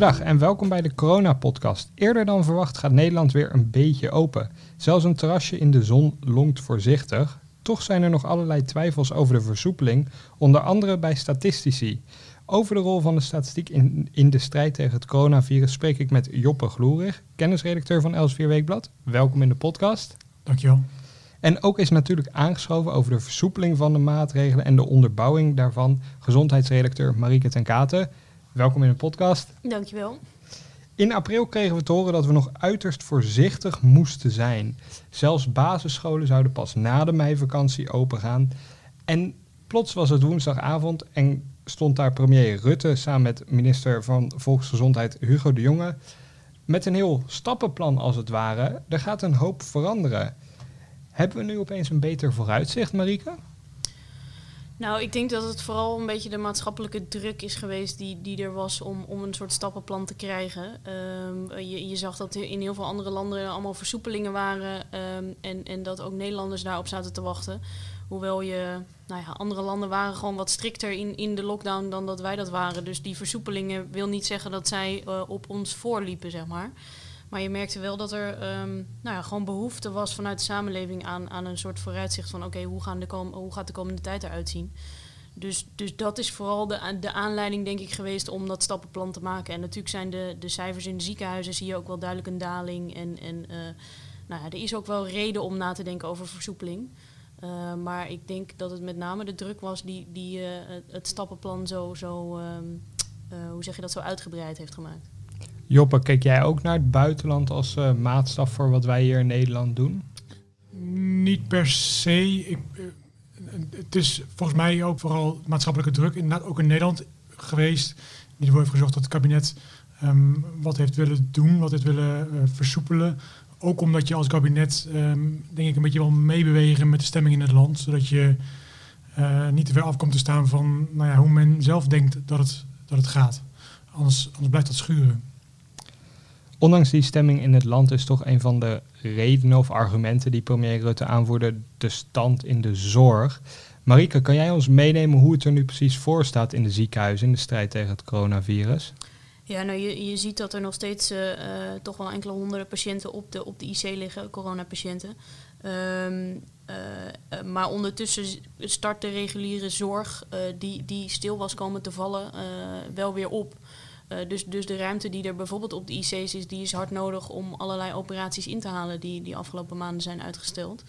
Goedendag en welkom bij de Corona-podcast. Eerder dan verwacht gaat Nederland weer een beetje open. Zelfs een terrasje in de zon lonkt voorzichtig. Toch zijn er nog allerlei twijfels over de versoepeling, onder andere bij statistici. Over de rol van de statistiek in, in de strijd tegen het coronavirus spreek ik met Joppe Gloerig, kennisredacteur van Elsevier Weekblad. Welkom in de podcast. Dankjewel. En ook is natuurlijk aangeschoven over de versoepeling van de maatregelen en de onderbouwing daarvan gezondheidsredacteur Marieke ten Katen. Welkom in de podcast. Dankjewel. In april kregen we te horen dat we nog uiterst voorzichtig moesten zijn. Zelfs basisscholen zouden pas na de meivakantie opengaan. En plots was het woensdagavond en stond daar premier Rutte samen met minister van Volksgezondheid Hugo de Jonge met een heel stappenplan als het ware. Er gaat een hoop veranderen. Hebben we nu opeens een beter vooruitzicht, Marieke? Nou, ik denk dat het vooral een beetje de maatschappelijke druk is geweest die, die er was om, om een soort stappenplan te krijgen. Ehm, je, je zag dat in heel veel andere landen allemaal versoepelingen waren ehm, en, en dat ook Nederlanders daarop zaten te wachten. Hoewel je, nou ja, andere landen waren gewoon wat strikter in, in de lockdown dan dat wij dat waren. Dus die versoepelingen wil niet zeggen dat zij uh, op ons voorliepen, zeg maar. Maar je merkte wel dat er um, nou ja, gewoon behoefte was vanuit de samenleving aan, aan een soort vooruitzicht van oké, hoe, hoe gaat de komende tijd eruit zien? Dus, dus dat is vooral de, de aanleiding, denk ik, geweest om dat stappenplan te maken. En natuurlijk zijn de, de cijfers in de ziekenhuizen, zie je ook wel duidelijk een daling. En, en uh, nou ja, er is ook wel reden om na te denken over versoepeling. Uh, maar ik denk dat het met name de druk was die, die uh, het stappenplan zo, zo um, hoe zeg je dat, zo uitgebreid heeft gemaakt. Joppe, kijk jij ook naar het buitenland als uh, maatstaf voor wat wij hier in Nederland doen? Niet per se. Ik, uh, het is volgens mij ook vooral maatschappelijke druk, inderdaad ook in Nederland geweest, die ervoor heeft gezorgd dat het kabinet um, wat heeft willen doen, wat heeft willen uh, versoepelen. Ook omdat je als kabinet, um, denk ik, een beetje wel meebewegen met de stemming in het land, zodat je niet te ver af komt te staan van nou ja, hoe men zelf denkt dat het, dat het gaat. Anders, anders blijft dat schuren. Ondanks die stemming in het land is toch een van de redenen of argumenten die premier Rutte aanvoerde de stand in de zorg. Marike, kan jij ons meenemen hoe het er nu precies voor staat in de ziekenhuizen in de strijd tegen het coronavirus? Ja, nou, je, je ziet dat er nog steeds uh, toch wel enkele honderden patiënten op de, op de IC liggen, coronapatiënten. Um, uh, maar ondertussen start de reguliere zorg, die, die stil was komen te vallen, wel weer op. Uh, dus, dus de ruimte die er bijvoorbeeld op de IC's is, die is hard nodig om allerlei operaties in te halen die, die afgelopen maanden zijn uitgesteld.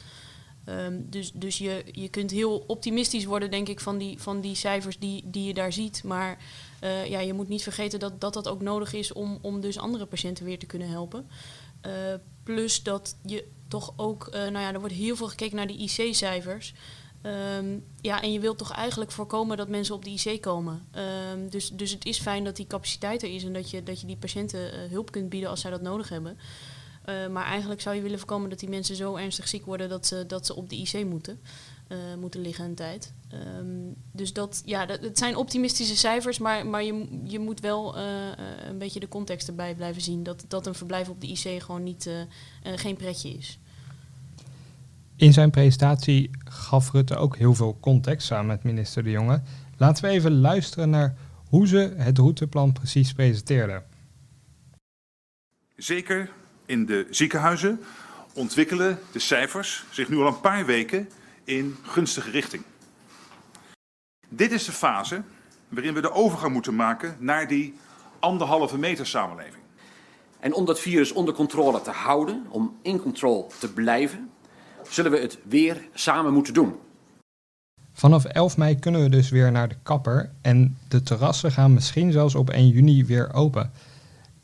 Um, dus dus je, je kunt heel optimistisch worden, denk ik, van die, van die cijfers die, die je daar ziet. Maar uh, ja, je moet niet vergeten dat, dat dat ook nodig is om, om dus andere patiënten weer te kunnen helpen. Uh, plus dat je toch ook, nou ja, er wordt heel veel gekeken naar die IC-cijfers. Um, ja, en je wilt toch eigenlijk voorkomen dat mensen op de IC komen. Um, dus, dus het is fijn dat die capaciteit er is en dat je, dat je die patiënten uh, hulp kunt bieden als zij dat nodig hebben. Uh, maar eigenlijk zou je willen voorkomen dat die mensen zo ernstig ziek worden dat ze, dat ze op de IC moeten, uh, moeten liggen een tijd. Dus dat, ja, dat, het zijn optimistische cijfers, maar, maar je, je moet wel een beetje de context erbij blijven zien. Dat, dat een verblijf op de IC gewoon niet, geen pretje is. In zijn presentatie gaf Rutte ook heel veel context samen met minister De Jonge. Laten we even luisteren naar hoe ze het routeplan precies presenteerden. Zeker in de ziekenhuizen ontwikkelen de cijfers zich nu al een paar weken in gunstige richting. Dit is de fase waarin we de overgang moeten maken naar die anderhalve meter samenleving. En om dat virus onder controle te houden, om in control te blijven, zullen we het weer samen moeten doen. Vanaf 11 mei kunnen we dus weer naar de kapper en de terrassen gaan misschien zelfs op 1 juni weer open.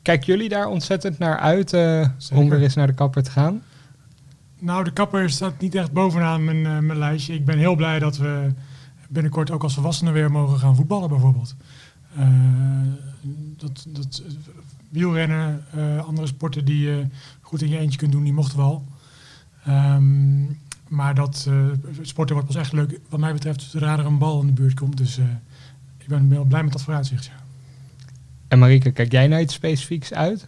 Kijken jullie daar ontzettend naar uit uh, om weer eens naar de kapper te gaan? Nou, de kapper staat niet echt bovenaan mijn, uh, mijn lijstje. Ik ben heel blij dat we binnenkort ook als volwassenen weer mogen gaan voetballen bijvoorbeeld. Uh, dat, dat, wielrennen, andere sporten die je goed in je eentje kunt doen, die mochten wel. Um, maar dat uh, sporten wordt pas echt leuk, wat mij betreft, zodra er een bal in de buurt komt. Dus uh, ik ben heel blij met dat vooruitzicht. Ja. En Marike, kijk jij naar iets specifieks uit?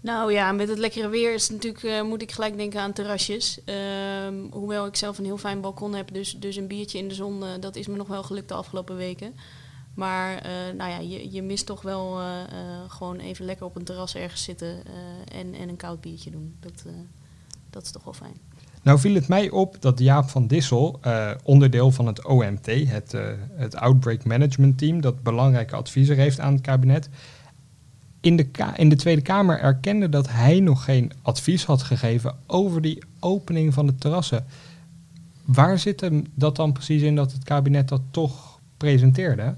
Nou ja, met het lekkere weer is natuurlijk, uh, moet ik gelijk denken aan terrasjes. Um, hoewel ik zelf een heel fijn balkon heb, dus, dus een biertje in de zon, dat is me nog wel gelukt de afgelopen weken. Maar uh, nou ja, je, je mist toch wel uh, gewoon even lekker op een terras ergens zitten en, en een koud biertje doen. Dat, dat is toch wel fijn. Nou viel het mij op dat Jaap van Dissel, onderdeel van het OMT, het, het Outbreak Management Team, dat belangrijke adviezen heeft aan het kabinet, in de, in de Tweede Kamer erkende dat hij nog geen advies had gegeven over die opening van de terrassen. Waar zit hem dat dan precies in dat het kabinet dat toch presenteerde?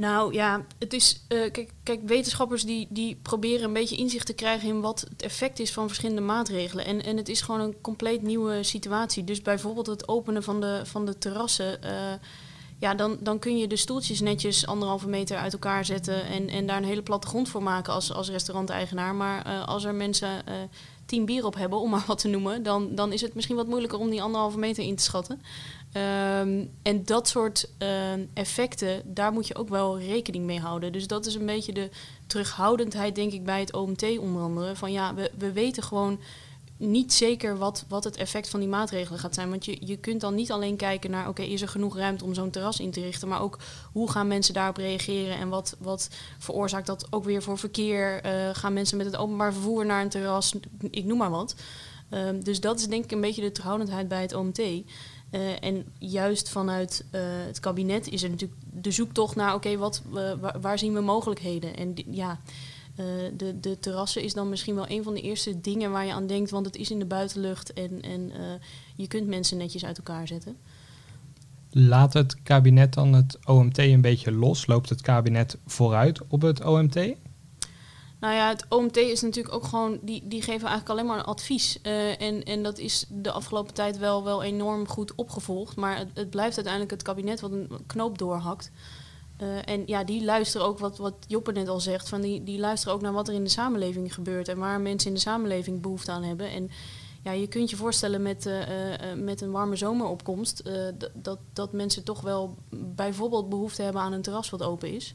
Nou ja, het is. Uh, kijk, kijk, wetenschappers die, die proberen een beetje inzicht te krijgen in wat het effect is van verschillende maatregelen. En, en het is gewoon een compleet nieuwe situatie. Dus bijvoorbeeld het openen van de, van de terrassen. Uh, ja, dan, dan kun je de stoeltjes netjes anderhalve meter uit elkaar zetten en, en daar een hele platte grond voor maken als, als restauranteigenaar. Maar uh, als er mensen tien bier op hebben, om maar wat te noemen, dan, dan is het misschien wat moeilijker om die anderhalve meter in te schatten. Um, en dat soort uh, effecten, daar moet je ook wel rekening mee houden. Dus dat is een beetje de terughoudendheid, denk ik, bij het OMT onder andere. Van ja, we, we weten gewoon niet zeker wat, wat het effect van die maatregelen gaat zijn. Want je, je kunt dan niet alleen kijken naar, oké, is er genoeg ruimte om zo'n terras in te richten, maar ook hoe gaan mensen daarop reageren en wat, wat veroorzaakt dat ook weer voor verkeer? Uh, gaan mensen met het openbaar vervoer naar een terras? Ik noem maar wat. Uh, dus dat is denk ik een beetje de terughoudendheid bij het OMT. Uh, en juist vanuit uh, het kabinet is er natuurlijk de zoektocht naar, oké, wat waar, waar, zien we mogelijkheden? En ja, de, de terrassen is dan misschien wel een van de eerste dingen waar je aan denkt, want het is in de buitenlucht en, en je kunt mensen netjes uit elkaar zetten. Laat het kabinet dan het OMT een beetje los? Loopt het kabinet vooruit op het OMT? Nou ja, het OMT is natuurlijk ook gewoon, die, die geven eigenlijk alleen maar advies. Uh, en, en dat is de afgelopen tijd wel, wel enorm goed opgevolgd. Maar het, het blijft uiteindelijk het kabinet wat een knoop doorhakt. Uh, en ja, die luisteren ook, wat, wat Joppe net al zegt, van die, die luisteren ook naar wat er in de samenleving gebeurt en waar mensen in de samenleving behoefte aan hebben. En ja, je kunt je voorstellen met, uh, met een warme zomeropkomst dat, dat mensen toch wel bijvoorbeeld behoefte hebben aan een terras wat open is.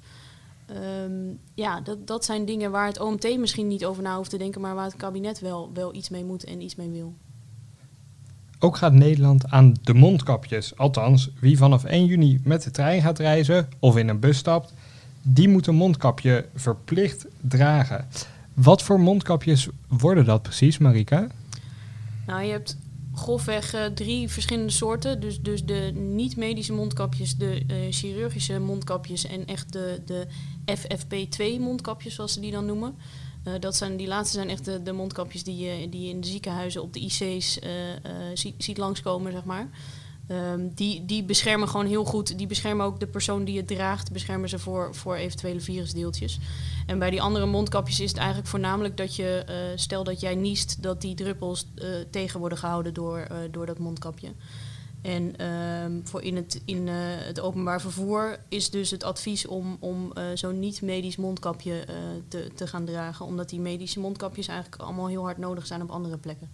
Um, ja, dat, dat zijn dingen waar het OMT misschien niet over na hoeft te denken, maar waar het kabinet wel, wel iets mee moet en iets mee wil. Ook gaat Nederland aan de mondkapjes. Althans, wie vanaf 1 juni met de trein gaat reizen of in een bus stapt, die moet een mondkapje verplicht dragen. Wat voor mondkapjes worden dat precies, Marika? Nou, je hebt grofweg uh, drie verschillende soorten. Dus, dus de niet-medische mondkapjes, de uh, chirurgische mondkapjes en echt de, de FFP2 mondkapjes, zoals ze die dan noemen. Uh, dat zijn, die laatste zijn echt de, mondkapjes die je, die in de ziekenhuizen op de IC's uh, uh, ziet, ziet langskomen, zeg maar. Um, die, die beschermen gewoon heel goed. Die beschermen ook de persoon die het draagt, beschermen ze voor, voor eventuele virusdeeltjes. En bij die andere mondkapjes is het eigenlijk voornamelijk dat je, stel dat jij niest, dat die druppels tegen worden gehouden door, door dat mondkapje. En um, voor in, het, in uh, het openbaar vervoer is dus het advies om, om uh, zo'n niet-medisch mondkapje uh, te, te gaan dragen. Omdat die medische mondkapjes eigenlijk allemaal heel hard nodig zijn op andere plekken.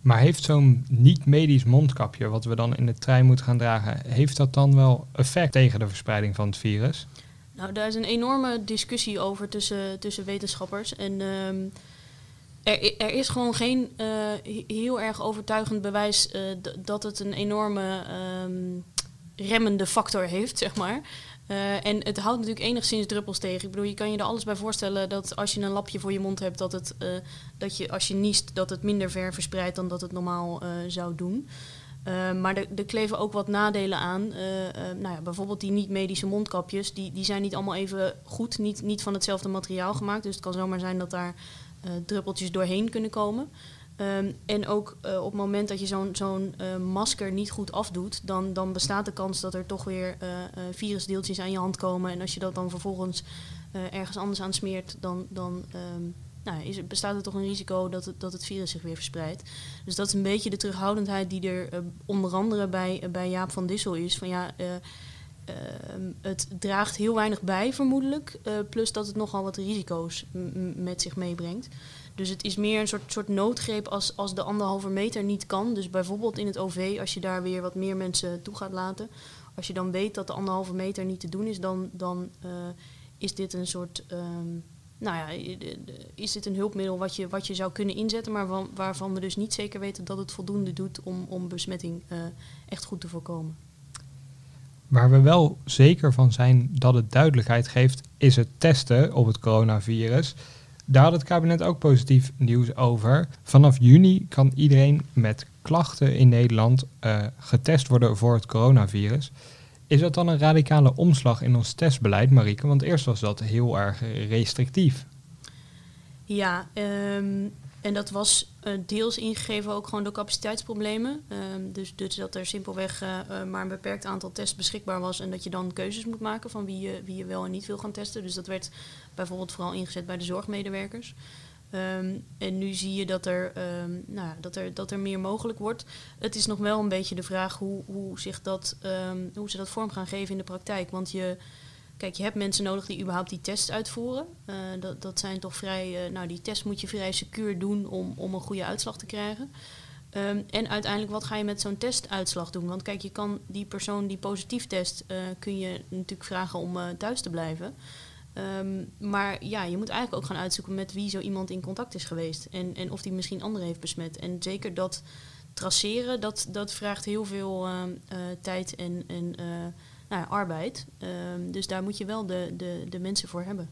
Maar heeft zo'n niet-medisch mondkapje, wat we dan in de trein moeten gaan dragen, heeft dat dan wel effect tegen de verspreiding van het virus? Nou, daar is een enorme discussie over tussen, tussen wetenschappers. En um, er, is gewoon geen uh, heel erg overtuigend bewijs uh, dat het een enorme um, remmende factor heeft, zeg maar. Uh, en het houdt natuurlijk enigszins druppels tegen. Ik bedoel, je kan je er alles bij voorstellen dat als je een lapje voor je mond hebt, dat, het, dat je als je niest, dat het minder ver verspreidt dan dat het normaal zou doen. Maar er, kleven ook wat nadelen aan. Nou ja, bijvoorbeeld die niet-medische mondkapjes, die, die zijn niet allemaal even goed, niet, niet van hetzelfde materiaal gemaakt. Dus het kan zomaar zijn dat daar druppeltjes doorheen kunnen komen. Um, en ook uh, op het moment dat je zo'n zo'n uh, masker niet goed afdoet, dan, dan bestaat de kans dat er toch weer virusdeeltjes aan je hand komen. En als je dat dan vervolgens ergens anders aan smeert, dan, dan um, nou, is, bestaat er toch een risico dat het, dat het virus zich weer verspreidt. Dus dat is een beetje de terughoudendheid die er onder andere bij, bij Jaap van Dissel is. Van ja, het draagt heel weinig bij, vermoedelijk. Uh, plus dat het nogal wat risico's met zich meebrengt. Dus het is meer een soort, soort noodgreep als, als de anderhalve meter niet kan. Dus bijvoorbeeld in het OV, als je daar weer wat meer mensen toe gaat laten. Als je dan weet dat de anderhalve meter niet te doen is, dan, dan uh, is dit een soort. Um, nou ja, is dit een hulpmiddel wat je, wat je zou kunnen inzetten, maar van, waarvan we dus niet zeker weten dat het voldoende doet om, om besmetting echt goed te voorkomen. Waar we wel zeker van zijn dat het duidelijkheid geeft, is het testen op het coronavirus. Daar had het kabinet ook positief nieuws over. Vanaf juni kan iedereen met klachten in Nederland uh, getest worden voor het coronavirus. Is dat dan een radicale omslag in ons testbeleid, Marieke? Want eerst was dat heel erg restrictief. Ja, um, en dat was uh, deels ingegeven ook gewoon door capaciteitsproblemen. Um, dus, dus dat er simpelweg uh, maar een beperkt aantal tests beschikbaar was en dat je dan keuzes moet maken van wie je, wie je wel en niet wil gaan testen. Dus dat werd bijvoorbeeld vooral ingezet bij de zorgmedewerkers. Um, en nu zie je dat er, um, nou, dat, er, dat er meer mogelijk wordt. Het is nog wel een beetje de vraag hoe, hoe, zich dat, hoe ze dat vorm gaan geven in de praktijk. Want je, kijk, je hebt mensen nodig die überhaupt die test uitvoeren. Uh, dat, dat zijn toch vrij, uh, nou die test moet je vrij secuur doen om, om een goede uitslag te krijgen. Um, en uiteindelijk, wat ga je met zo'n testuitslag doen? Want kijk, je kan die persoon die positief test, uh, kun je natuurlijk vragen om thuis te blijven. Um, maar ja, je moet eigenlijk ook gaan uitzoeken met wie zo iemand in contact is geweest. En, en of die misschien anderen heeft besmet. En zeker dat traceren, dat, dat vraagt heel veel uh, tijd en, en nou arbeid. Um, dus daar moet je wel de, de, de mensen voor hebben.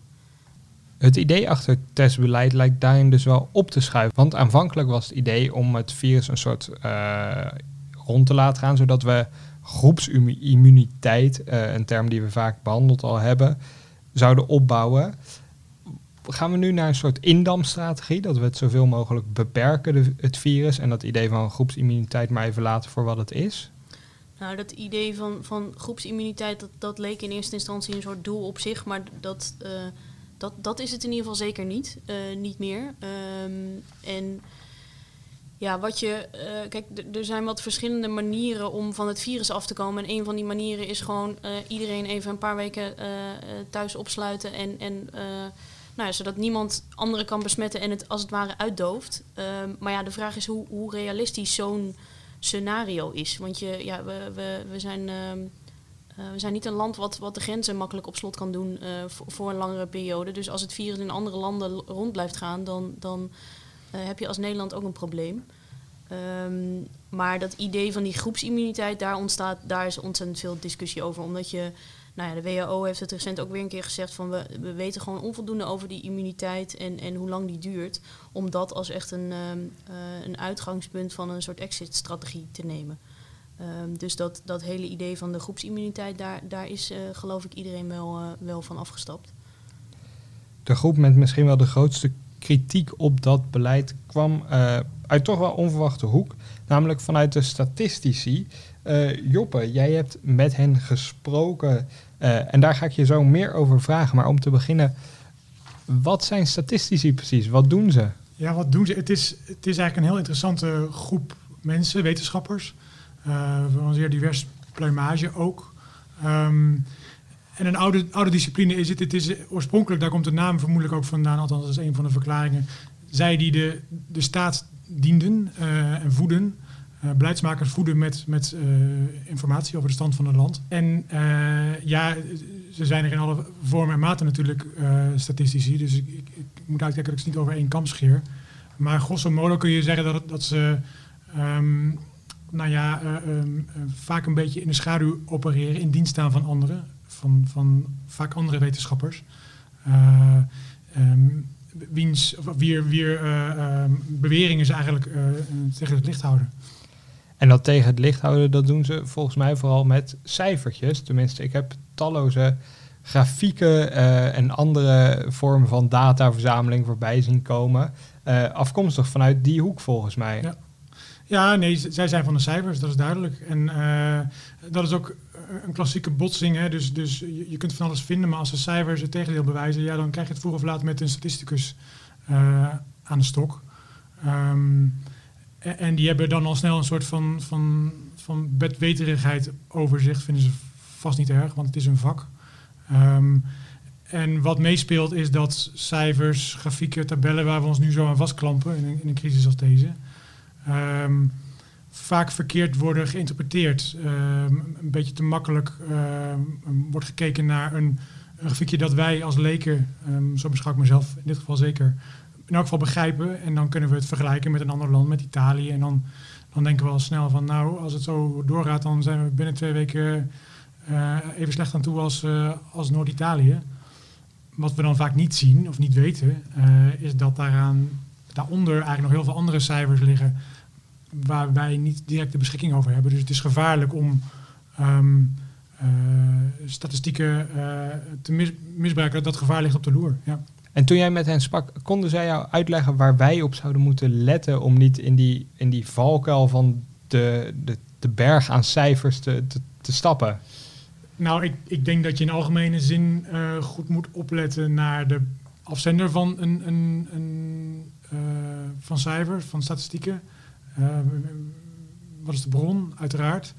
Het idee achter het testbeleid lijkt daarin dus wel op te schuiven. Want aanvankelijk was het idee om het virus een soort rond te laten gaan, zodat we groepsimmuniteit, een term die we vaak behandeld al hebben, zouden opbouwen. Gaan we nu naar een soort indamstrategie, dat we het zoveel mogelijk beperken, de, het virus, en dat idee van groepsimmuniteit maar even laten voor wat het is? Nou, dat idee van, van groepsimmuniteit, dat, dat leek in eerste instantie een soort doel op zich, maar dat, uh, dat, dat is het in ieder geval zeker niet, uh, niet meer. Um, en ja, wat je. Uh, kijk, er zijn wat verschillende manieren om van het virus af te komen. En een van die manieren is gewoon iedereen even een paar weken thuis opsluiten. En, en nou ja, zodat niemand anderen kan besmetten en het als het ware uitdooft. Ehm, maar ja, de vraag is hoe, hoe realistisch zo'n scenario is. Want je, ja, we, we, we zijn. Ehm, we zijn niet een land wat, wat de grenzen makkelijk op slot kan doen voor, voor een langere periode. Dus als het virus in andere landen rond blijft gaan, dan, dan uh, heb je als Nederland ook een probleem. Um, maar dat idee van die groepsimmuniteit, daar ontstaat, daar is ontzettend veel discussie over. Omdat je, nou ja, de WHO heeft het recent ook weer een keer gezegd van we, we weten gewoon onvoldoende over die immuniteit en, en hoe lang die duurt. Om dat als echt een, um, uh, een uitgangspunt van een soort exit-strategie te nemen. Um, dus dat, dat hele idee van de groepsimmuniteit, daar, daar is uh, geloof ik iedereen wel, uh, wel van afgestapt. De groep met misschien wel de grootste kritiek op dat beleid kwam uit toch wel onverwachte hoek, namelijk vanuit de statistici. Joppe, jij hebt met hen gesproken uh, en daar ga ik je zo meer over vragen. Maar om te beginnen, wat zijn statistici precies? Wat doen ze? Ja, wat doen ze? Het is, het is eigenlijk een heel interessante groep mensen, wetenschappers. Uh, van een zeer divers pluimage ook. Um, en een oude, oude discipline is het. Het is oorspronkelijk, daar komt de naam vermoedelijk ook vandaan, althans dat is een van de verklaringen. Zij die de, de staat dienden uh, en voeden. Uh, beleidsmakers voeden met, met uh, informatie over de stand van het land. En ja, ze zijn er in alle vormen en maten natuurlijk statistici. Dus ik, ik, moet uitkijken dat ik ze niet over één kam scheer. Maar grosso modo kun je zeggen dat, dat ze um, nou ja, um, vaak een beetje in de schaduw opereren, in dienst staan van anderen van, van vaak andere wetenschappers. Um, wiens, of wier, wier beweringen ze eigenlijk tegen het licht houden. En dat tegen het licht houden, dat doen ze volgens mij vooral met cijfertjes. Tenminste, ik heb talloze grafieken en andere vormen van dataverzameling voorbij zien komen. afkomstig vanuit die hoek volgens mij. Ja. Ja, nee, zij zijn van de cijfers, dat is duidelijk. En uh, dat is ook een klassieke botsing. Hè? Dus, dus je, kunt van alles vinden, maar als de cijfers het tegendeel bewijzen, ja, dan krijg je het vroeg of laat met een statisticus aan de stok. Um, en, die hebben dan al snel een soort van, van, van bedweterigheid overzicht. Vinden ze vast niet erg, want het is een vak. Um, en wat meespeelt is dat cijfers, grafieken, tabellen waar we ons nu zo aan vastklampen in een, in een crisis als deze. Um, vaak verkeerd worden geïnterpreteerd. Uh, een beetje te makkelijk wordt gekeken naar een, een grafiekje dat wij als leken, zo beschouw ik mezelf in dit geval zeker, in elk geval begrijpen. En dan kunnen we het vergelijken met een ander land, met Italië. En dan, dan denken we al snel van, nou, als het zo doorgaat, dan zijn we binnen twee weken even slecht aan toe als, als Noord-Italië. Wat we dan vaak niet zien of niet weten, is dat daaraan, daaronder eigenlijk nog heel veel andere cijfers liggen waar wij niet direct de beschikking over hebben. Dus het is gevaarlijk om ehm, statistieken te misbruiken. Dat gevaar ligt op de loer. Ja. En toen jij met hen sprak, konden zij jou uitleggen waar wij op zouden moeten letten om niet in die, in die valkuil van de, de, de berg aan cijfers te, te, te stappen? Nou, ik, ik denk dat je in algemene zin uh, goed moet opletten naar de afzender van, een, een, een uh, van cijfers, van statistieken. Uh, wat is de bron, uiteraard.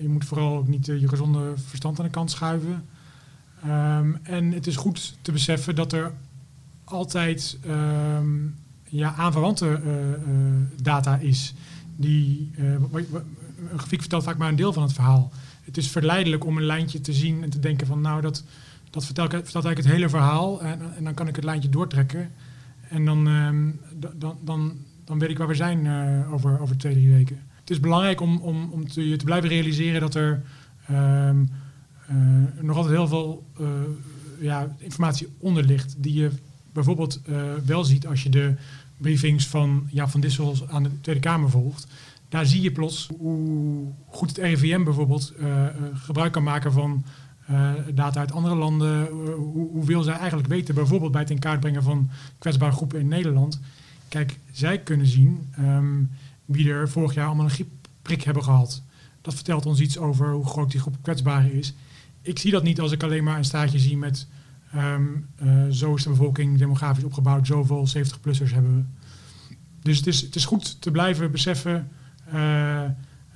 je moet vooral ook niet je gezonde verstand aan de kant schuiven. Um, en het is goed te beseffen dat er altijd um, ja, aanverwante uh, uh, data is. Die, uh, een grafiek vertelt vaak maar een deel van het verhaal. Het is verleidelijk om een lijntje te zien en te denken van nou dat, dat vertelt, eigenlijk het hele verhaal en, en, dan kan ik het lijntje doortrekken. En dan, um, dan, dan, dan weet ik waar we zijn over, over twee, drie weken. Het is belangrijk om, om, om te, te blijven realiseren dat er nog altijd heel veel uh, ja, informatie onder ligt die je bijvoorbeeld uh, wel ziet als je de briefings van ja, Van Dissel aan de Tweede Kamer volgt. Daar zie je plots hoe goed het RIVM bijvoorbeeld gebruik kan maken van data uit andere landen. Hoe, hoeveel zij eigenlijk weten, bijvoorbeeld bij het in kaart brengen van kwetsbare groepen in Nederland. Kijk, zij kunnen zien um, wie er vorig jaar allemaal een griepprik hebben gehad. Dat vertelt ons iets over hoe groot die groep kwetsbaren is ik zie dat niet als ik alleen maar een staatje zie met um, uh, zo is de bevolking demografisch opgebouwd, zoveel 70-plussers hebben we. Dus het is, het is goed te blijven beseffen uh,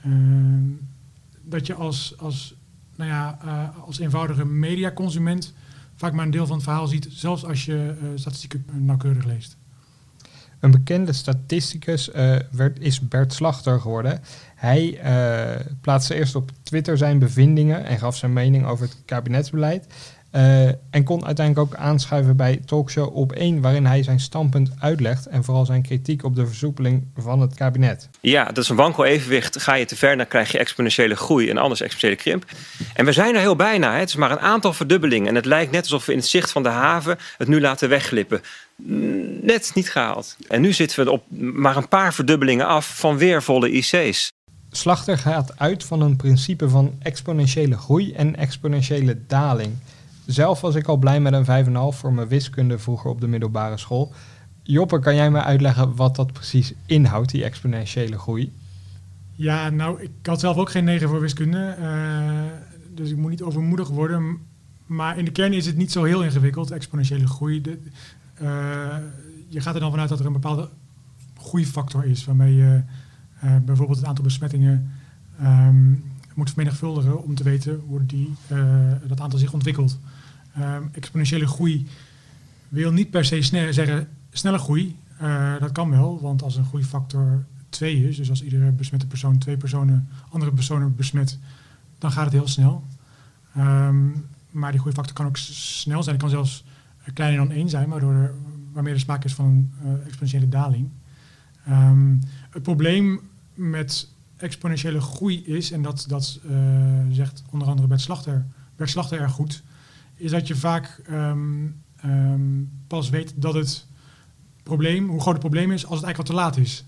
uh, dat je als, als, nou ja, als eenvoudige mediaconsument vaak maar een deel van het verhaal ziet, zelfs als je statistieken nauwkeurig leest. Een bekende statisticus uh, werd, is Bert Slachter geworden. Hij uh, plaatste eerst op Twitter zijn bevindingen en gaf zijn mening over het kabinetsbeleid. Uh, en kon uiteindelijk ook aanschuiven bij Talkshow op 1, waarin hij zijn standpunt uitlegt en vooral zijn kritiek op de versoepeling van het kabinet. Ja, dat is een wankel evenwicht. Ga je te ver, dan krijg je exponentiële groei en anders exponentiële krimp. En we zijn er heel bijna. Hè. Het is maar een aantal verdubbelingen. En het lijkt net alsof we in het zicht van de haven het nu laten wegglippen. Net niet gehaald. En nu zitten we op maar een paar verdubbelingen af van weer volle IC's. Slachter gaat uit van een principe van exponentiële groei en exponentiële daling. Zelf was ik al blij met een 5,5 voor mijn wiskunde vroeger op de middelbare school. Joppe, kan jij me uitleggen wat dat precies inhoudt, die exponentiële groei? Ja, nou, ik had zelf ook geen 9 voor wiskunde. Uh, dus ik moet niet overmoedig worden. Maar in de kern is het niet zo heel ingewikkeld, exponentiële groei. De, je gaat er dan vanuit dat er een bepaalde groeifactor is, waarmee je uh, bijvoorbeeld het aantal besmettingen um, moet vermenigvuldigen om te weten hoe die, dat aantal zich ontwikkelt. Um, exponentiële groei wil niet per se sne zeggen snelle groei. Dat kan wel, want als een groeifactor 2 is, dus als iedere besmette persoon twee personen, andere personen besmet, dan gaat het heel snel. Um, maar die groeifactor kan ook snel zijn. Het kan zelfs kleiner dan 1 zijn, waardoor er, waarmee er sprake is van een uh, exponentiële daling. Um, het probleem met exponentiële groei is, en dat, dat uh, zegt onder andere Bert Slachter, Bert Slachter erg goed, is dat je vaak um, um, pas weet dat het probleem, hoe groot het probleem is, als het eigenlijk al te laat is.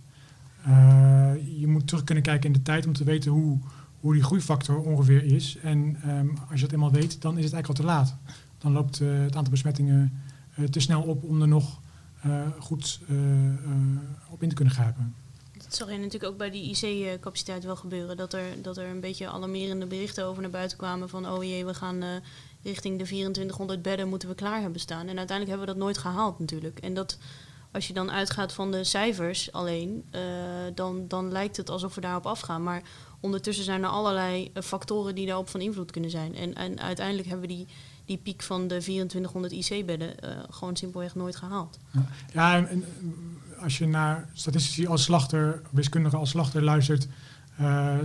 Uh, je moet terug kunnen kijken in de tijd om te weten hoe, hoe die groeifactor ongeveer is. En als je dat eenmaal weet, dan is het eigenlijk al te laat. Dan loopt uh, het aantal besmettingen uh, te snel op om er nog goed op in te kunnen grijpen. Dat zag je natuurlijk ook bij die IC-capaciteit wel gebeuren. Dat er, dat er een beetje alarmerende berichten over naar buiten kwamen van oh jee, we gaan richting de 2400 bedden moeten we klaar hebben staan. En uiteindelijk hebben we dat nooit gehaald natuurlijk. En dat, als je dan uitgaat van de cijfers alleen, dan, dan lijkt het alsof we daarop afgaan. Maar ondertussen zijn er allerlei factoren die daarop van invloed kunnen zijn. En, en uiteindelijk hebben we die, die piek van de 2400 IC-bedden uh, gewoon simpelweg nooit gehaald. Ja, en, als je naar statistici als slachter, wiskundigen als slachter luistert,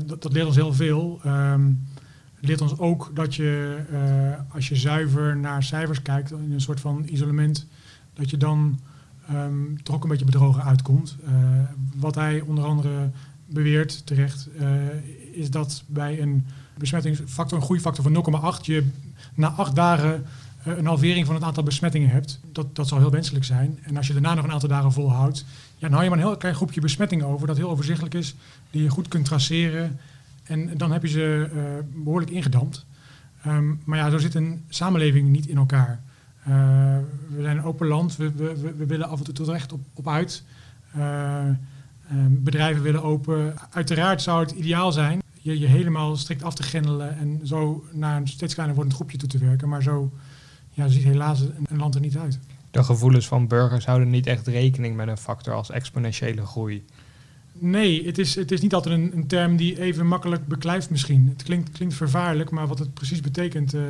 dat, dat leert ons heel veel. Um, het leert ons ook dat je, uh, als je zuiver naar cijfers kijkt, in een soort van isolement, dat je dan um, toch ook een beetje bedrogen uitkomt. Wat hij onder andere beweert terecht, is dat bij een besmettingsfactor, een groeifactor van 0,8, je na acht dagen eh, een halvering van het aantal besmettingen hebt. Dat, dat zal heel wenselijk zijn. En als je daarna nog een aantal dagen volhoudt, ja, dan hou je maar een heel klein groepje besmettingen over dat heel overzichtelijk is, die je goed kunt traceren. En dan heb je ze uh, behoorlijk ingedampt. Um, maar ja, zo zit een samenleving niet in elkaar. Uh, we zijn een open land, we, we, we willen af en toe tot recht op, op uit. Um, bedrijven willen open. Uiteraard zou het ideaal zijn je, je helemaal strikt af te grendelen en zo naar een steeds kleiner wordend groepje toe te werken. Maar zo ja, ziet helaas een, een land er niet uit. De gevoelens van burgers houden niet echt rekening met een factor als exponentiële groei. Nee, het is, het is niet altijd een, een term die even makkelijk beklijft misschien. Het klinkt, klinkt vervaarlijk, maar wat het precies betekent uh,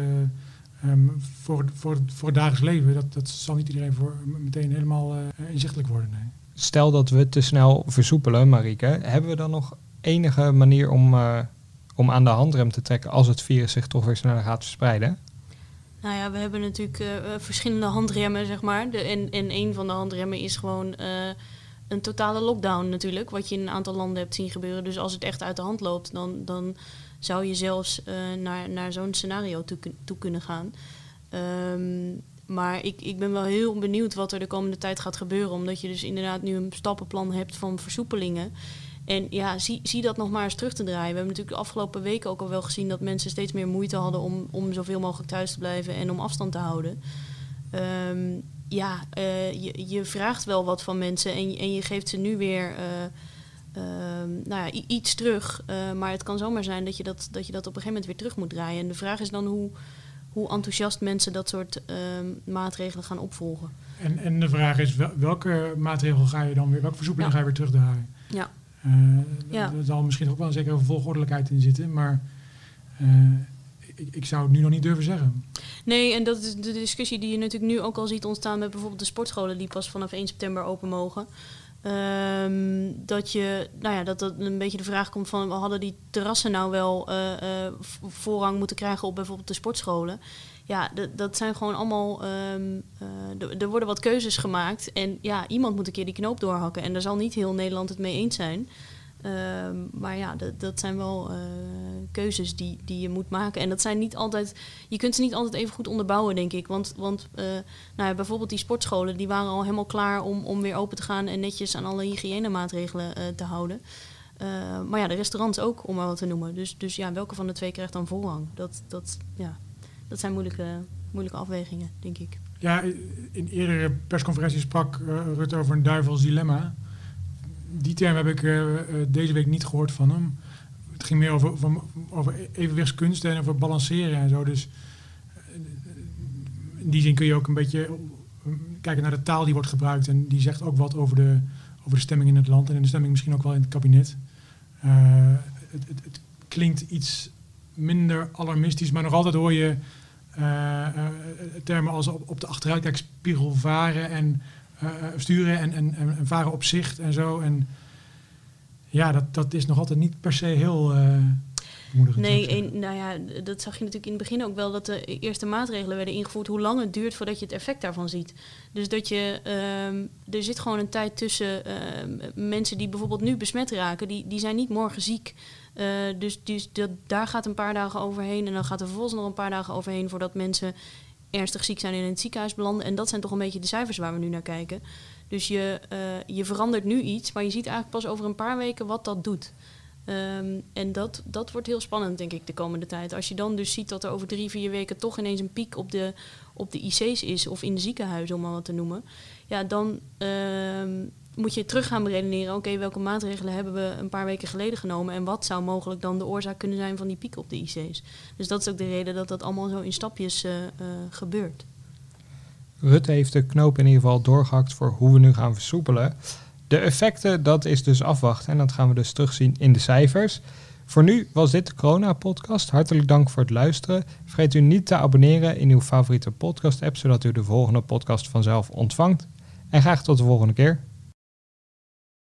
um, voor, voor, voor het dagelijks leven, dat, dat zal niet iedereen voor meteen helemaal uh, inzichtelijk worden. Nee. Stel dat we te snel versoepelen, Marieke, hebben we dan nog enige manier om, uh, om aan de handrem te trekken als het virus zich toch weer sneller gaat verspreiden? Nou ja, we hebben natuurlijk uh, verschillende handremmen, zeg maar. De, en, en een van de handremmen is gewoon een totale lockdown natuurlijk, wat je in een aantal landen hebt zien gebeuren. Dus als het echt uit de hand loopt, dan, dan zou je zelfs naar, naar zo'n scenario toe, toe, kunnen gaan. Um, maar ik, ik ben wel heel benieuwd wat er de komende tijd gaat gebeuren. Omdat je dus inderdaad nu een stappenplan hebt van versoepelingen. En ja, zie, zie dat nog maar eens terug te draaien. We hebben natuurlijk de afgelopen weken ook al wel gezien dat mensen steeds meer moeite hadden om, om zoveel mogelijk thuis te blijven en om afstand te houden. Um, ja, uh, je, je vraagt wel wat van mensen en, en je geeft ze nu weer uh, uh, nou ja, iets terug. Eh, maar het kan zomaar zijn dat je dat, dat je dat op een gegeven moment weer terug moet draaien. En de vraag is dan hoe, hoe enthousiast mensen dat soort ehm, maatregelen gaan opvolgen. En, en de vraag is, welke maatregel ga je dan weer, welke versoepeling ja. ga je weer terugdraaien? Ja. Uh, ja. Er zal misschien ook wel een zekere volgordelijkheid in zitten, maar uh, ik, ik, zou het nu nog niet durven zeggen. Nee, en dat is de discussie die je natuurlijk nu ook al ziet ontstaan met bijvoorbeeld de sportscholen die pas vanaf 1 september open mogen. Um, dat je, nou ja, dat dat een beetje de vraag komt van, hadden die terrassen nou wel uh, voorrang moeten krijgen op bijvoorbeeld de sportscholen? Ja, dat zijn gewoon allemaal. Um, uh, er worden wat keuzes gemaakt. En ja, iemand moet een keer die knoop doorhakken. En daar zal niet heel Nederland het mee eens zijn. Um, maar ja, dat, zijn wel uh, keuzes die, die je moet maken. En dat zijn niet altijd. Je kunt ze niet altijd even goed onderbouwen, denk ik. Want, want uh, nou ja, bijvoorbeeld die sportscholen, die waren al helemaal klaar om, om weer open te gaan en netjes aan alle hygiënemaatregelen te houden. maar ja, de restaurants ook, om maar wat te noemen. Dus, dus ja, welke van de twee krijgt dan voorrang? Dat, dat, ja, dat zijn moeilijke, moeilijke afwegingen, denk ik. Ja, in eerdere persconferenties sprak uh, Rutte over een duivels dilemma. Die term heb ik uh, deze week niet gehoord van hem. Het ging meer over, over, evenwichtskunst en over balanceren en zo. Dus in die zin kun je ook een beetje kijken naar de taal die wordt gebruikt. En die zegt ook wat over de, over de stemming in het land en de stemming misschien ook wel in het kabinet. Het, het, het klinkt iets minder alarmistisch, maar nog altijd hoor je termen als op, op de achteruitkijkspiegel varen en uh, sturen en, en, en, varen op zicht en zo. En ja, dat, dat is nog altijd niet per se heel. Nee, nou ja, dat zag je natuurlijk in het begin ook wel dat de eerste maatregelen werden ingevoerd. Hoe lang het duurt voordat je het effect daarvan ziet. Dus dat je, um, er zit gewoon een tijd tussen mensen die bijvoorbeeld nu besmet raken, die, die zijn niet morgen ziek. Uh, dus dus daar gaat een paar dagen overheen. En dan gaat er vervolgens nog een paar dagen overheen voordat mensen ernstig ziek zijn en in het ziekenhuis belanden. En dat zijn toch een beetje de cijfers waar we nu naar kijken. Dus je, uh, je verandert nu iets, maar je ziet eigenlijk pas over een paar weken wat dat doet. Um, en dat, dat wordt heel spannend, denk ik, de komende tijd. Als je dan dus ziet dat er over drie, vier weken toch ineens een piek op de, op de IC's is, of in de ziekenhuizen, om maar wat te noemen. Ja, dan, um, moet je terug gaan beredeneren, oké, welke maatregelen hebben we een paar weken geleden genomen en wat zou mogelijk dan de oorzaak kunnen zijn van die piek op de IC's. Dus dat is ook de reden dat dat allemaal zo in stapjes uh, uh, gebeurt. Rutte heeft de knoop in ieder geval doorgehakt voor hoe we nu gaan versoepelen. De effecten, dat is dus afwachten en dat gaan we dus terugzien in de cijfers. Voor nu was dit de Corona-podcast. Hartelijk dank voor het luisteren. Vergeet u niet te abonneren in uw favoriete podcast-app, zodat u de volgende podcast vanzelf ontvangt. En graag tot de volgende keer.